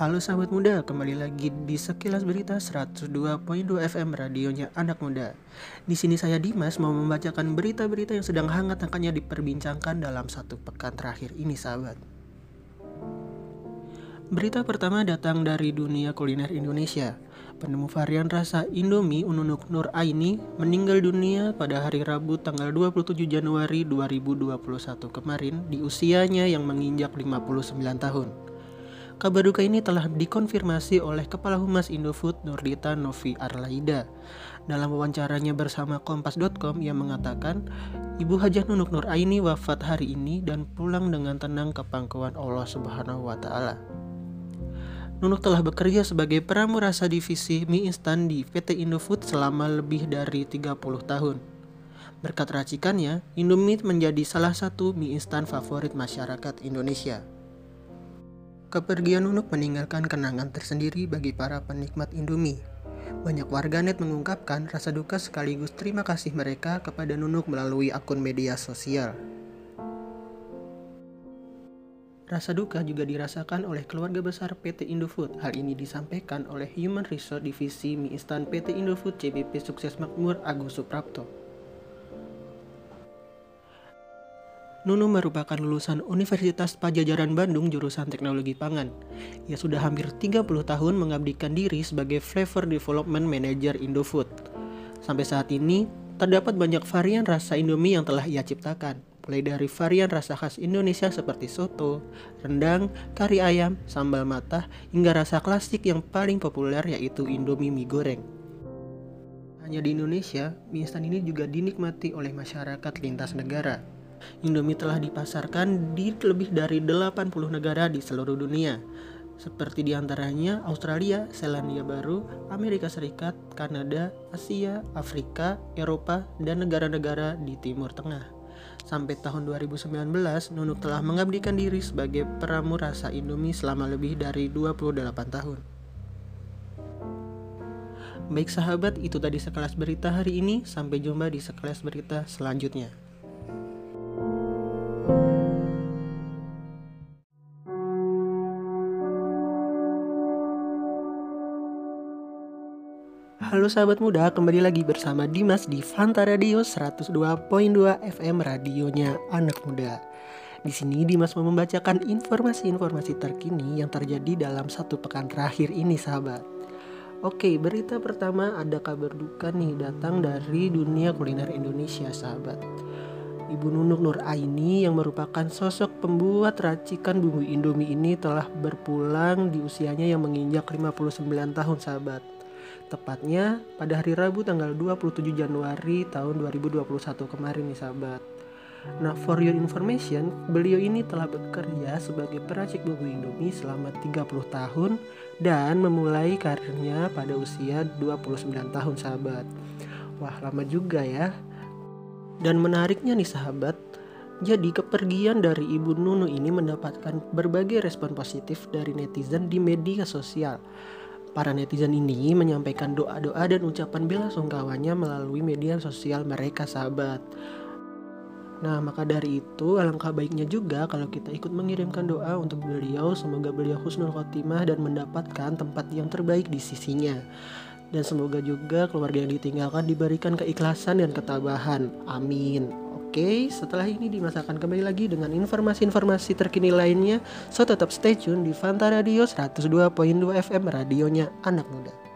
Halo sahabat muda, kembali lagi di Sekilas Berita 102.2 FM radionya anak muda. Di sini saya Dimas mau membacakan berita-berita yang sedang hangat angkanya diperbincangkan dalam satu pekan terakhir ini sahabat. Berita pertama datang dari dunia kuliner Indonesia. Penemu varian rasa Indomie Ununuk Nur Aini meninggal dunia pada hari Rabu tanggal 27 Januari 2021 kemarin di usianya yang menginjak 59 tahun. Kabar duka ini telah dikonfirmasi oleh Kepala Humas Indofood Nurdita Novi Arlaida. Dalam wawancaranya bersama Kompas.com ia mengatakan, Ibu Hajah Nunuk Nur Aini wafat hari ini dan pulang dengan tenang ke pangkuan Allah Subhanahu wa taala. Nunuk telah bekerja sebagai pramurasa divisi mie instan di PT Indofood selama lebih dari 30 tahun. Berkat racikannya, Indomie menjadi salah satu mie instan favorit masyarakat Indonesia. Kepergian Nunuk meninggalkan kenangan tersendiri bagi para penikmat Indomie. Banyak warganet mengungkapkan rasa duka sekaligus terima kasih mereka kepada Nunuk melalui akun media sosial. Rasa duka juga dirasakan oleh keluarga besar PT Indofood. Hal ini disampaikan oleh Human Resource Divisi Mie Instan PT Indofood CBP Sukses Makmur Agus Suprapto. Nunu merupakan lulusan Universitas Pajajaran Bandung jurusan Teknologi Pangan. Ia sudah hampir 30 tahun mengabdikan diri sebagai Flavor Development Manager Indofood. Sampai saat ini, terdapat banyak varian rasa Indomie yang telah ia ciptakan, mulai dari varian rasa khas Indonesia seperti soto, rendang, kari ayam, sambal matah, hingga rasa klasik yang paling populer yaitu Indomie mie goreng. Hanya di Indonesia, mie instan ini juga dinikmati oleh masyarakat lintas negara. Indomie telah dipasarkan di lebih dari 80 negara di seluruh dunia, seperti di antaranya Australia, Selandia Baru, Amerika Serikat, Kanada, Asia, Afrika, Eropa, dan negara-negara di Timur Tengah. Sampai tahun 2019, Nunuk telah mengabdikan diri sebagai peramu rasa Indomie selama lebih dari 28 tahun. Baik sahabat, itu tadi sekelas berita hari ini. Sampai jumpa di sekelas berita selanjutnya. Halo sahabat muda, kembali lagi bersama Dimas di Fanta Radio 102.2 FM radionya anak muda. Di sini Dimas mau membacakan informasi-informasi terkini yang terjadi dalam satu pekan terakhir ini sahabat. Oke, berita pertama ada kabar duka nih datang dari dunia kuliner Indonesia sahabat. Ibu Nunuk Nur Aini yang merupakan sosok pembuat racikan bumbu Indomie ini telah berpulang di usianya yang menginjak 59 tahun sahabat. Tepatnya pada hari Rabu tanggal 27 Januari tahun 2021 kemarin nih sahabat. Nah, for your information, beliau ini telah bekerja sebagai peracik bumbu Indomie selama 30 tahun dan memulai karirnya pada usia 29 tahun sahabat. Wah, lama juga ya. Dan menariknya nih sahabat, jadi kepergian dari Ibu Nunu ini mendapatkan berbagai respon positif dari netizen di media sosial. Para netizen ini menyampaikan doa-doa dan ucapan bela sungkawanya melalui media sosial mereka sahabat. Nah, maka dari itu alangkah baiknya juga kalau kita ikut mengirimkan doa untuk beliau semoga beliau husnul khotimah dan mendapatkan tempat yang terbaik di sisinya. Dan semoga juga keluarga yang ditinggalkan diberikan keikhlasan dan ketabahan. Amin. Oke, setelah ini dimasakkan kembali lagi dengan informasi-informasi terkini lainnya. So tetap stay tune di Fanta Radio 102.2 FM radionya anak muda.